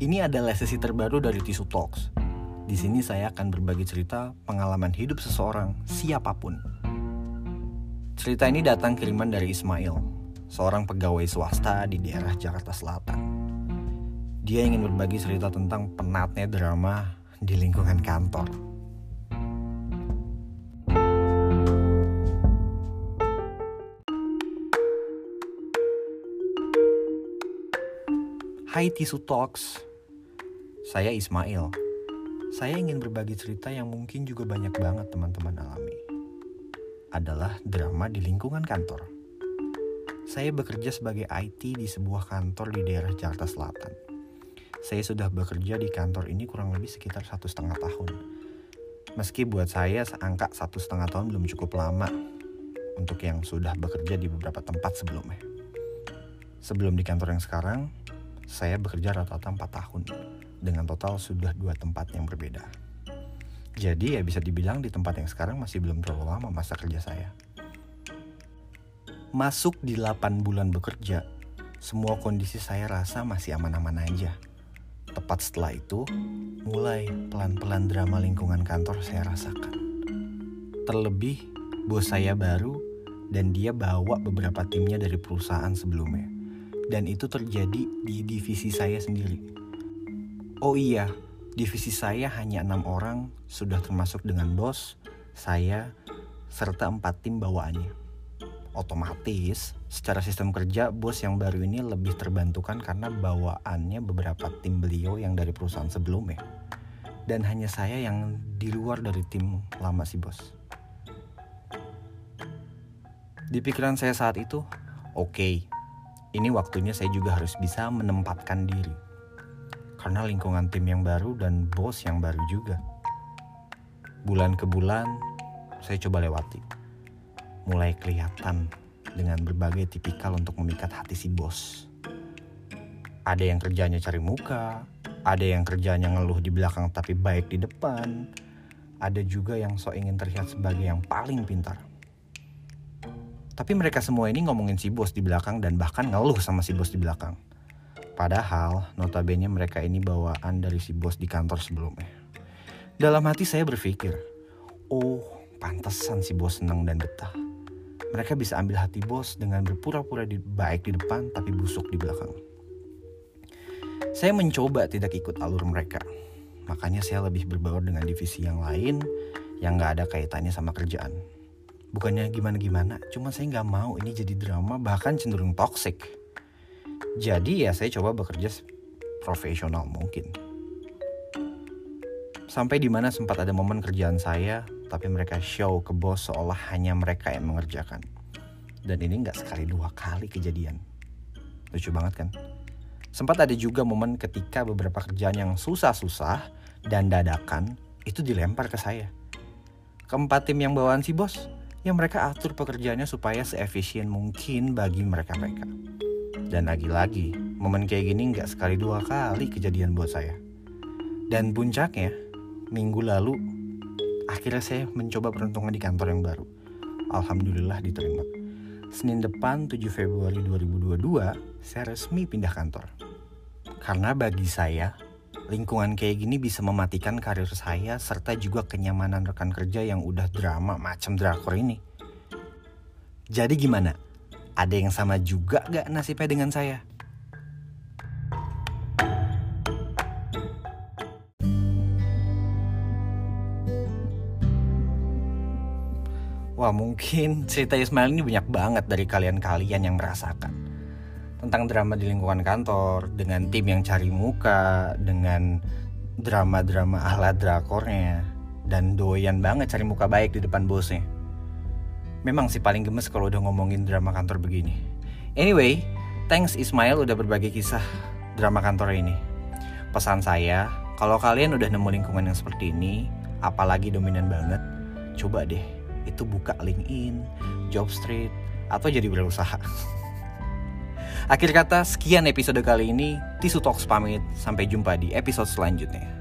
Ini adalah sesi terbaru dari Tisu Talks. Di sini saya akan berbagi cerita pengalaman hidup seseorang, siapa pun. Cerita ini datang kiriman dari Ismail, seorang pegawai swasta di daerah Jakarta Selatan. Dia ingin berbagi cerita tentang penatnya drama di lingkungan kantor. Hai Tisu Talks, saya Ismail. Saya ingin berbagi cerita yang mungkin juga banyak banget teman-teman alami. Adalah drama di lingkungan kantor. Saya bekerja sebagai IT di sebuah kantor di daerah Jakarta Selatan. Saya sudah bekerja di kantor ini kurang lebih sekitar satu setengah tahun. Meski buat saya angka satu setengah tahun belum cukup lama untuk yang sudah bekerja di beberapa tempat sebelumnya. Sebelum di kantor yang sekarang, saya bekerja rata-rata 4 tahun dengan total sudah dua tempat yang berbeda. Jadi ya bisa dibilang di tempat yang sekarang masih belum terlalu lama masa kerja saya. Masuk di 8 bulan bekerja, semua kondisi saya rasa masih aman-aman aja. Tepat setelah itu, mulai pelan-pelan drama lingkungan kantor saya rasakan. Terlebih, bos saya baru dan dia bawa beberapa timnya dari perusahaan sebelumnya dan itu terjadi di divisi saya sendiri. Oh iya, divisi saya hanya enam orang, sudah termasuk dengan bos, saya, serta empat tim bawaannya. Otomatis, secara sistem kerja, bos yang baru ini lebih terbantukan karena bawaannya beberapa tim beliau yang dari perusahaan sebelumnya. Dan hanya saya yang di luar dari tim lama si bos. Di pikiran saya saat itu, oke, okay, ini waktunya saya juga harus bisa menempatkan diri. Karena lingkungan tim yang baru dan bos yang baru juga. Bulan ke bulan, saya coba lewati. Mulai kelihatan dengan berbagai tipikal untuk memikat hati si bos. Ada yang kerjanya cari muka, ada yang kerjanya ngeluh di belakang tapi baik di depan, ada juga yang sok ingin terlihat sebagai yang paling pintar. Tapi mereka semua ini ngomongin si bos di belakang dan bahkan ngeluh sama si bos di belakang. Padahal notabene mereka ini bawaan dari si bos di kantor sebelumnya. Dalam hati saya berpikir, oh pantesan si bos senang dan betah. Mereka bisa ambil hati bos dengan berpura-pura di, baik di depan tapi busuk di belakang. Saya mencoba tidak ikut alur mereka. Makanya saya lebih berbaur dengan divisi yang lain yang gak ada kaitannya sama kerjaan bukannya gimana-gimana cuma saya nggak mau ini jadi drama bahkan cenderung toxic jadi ya saya coba bekerja profesional mungkin. Sampai di mana sempat ada momen kerjaan saya tapi mereka show ke bos seolah hanya mereka yang mengerjakan. Dan ini nggak sekali dua kali kejadian. Lucu banget kan? Sempat ada juga momen ketika beberapa kerjaan yang susah-susah dan dadakan itu dilempar ke saya. Keempat tim yang bawaan si bos yang mereka atur pekerjaannya supaya seefisien mungkin bagi mereka-mereka. Dan lagi-lagi, momen kayak gini nggak sekali dua kali kejadian buat saya. Dan puncaknya, minggu lalu, akhirnya saya mencoba peruntungan di kantor yang baru. Alhamdulillah diterima. Senin depan 7 Februari 2022, saya resmi pindah kantor. Karena bagi saya, lingkungan kayak gini bisa mematikan karir saya serta juga kenyamanan rekan kerja yang udah drama macam drakor ini. Jadi gimana? Ada yang sama juga gak nasibnya dengan saya? Wah mungkin cerita Ismail ini banyak banget dari kalian-kalian yang merasakan tentang drama di lingkungan kantor dengan tim yang cari muka dengan drama-drama ala drakornya dan doyan banget cari muka baik di depan bosnya memang sih paling gemes kalau udah ngomongin drama kantor begini anyway thanks Ismail udah berbagi kisah drama kantor ini pesan saya kalau kalian udah nemu lingkungan yang seperti ini apalagi dominan banget coba deh itu buka LinkedIn, Jobstreet, atau jadi berusaha. Akhir kata, sekian episode kali ini. Tisu Talks pamit. Sampai jumpa di episode selanjutnya.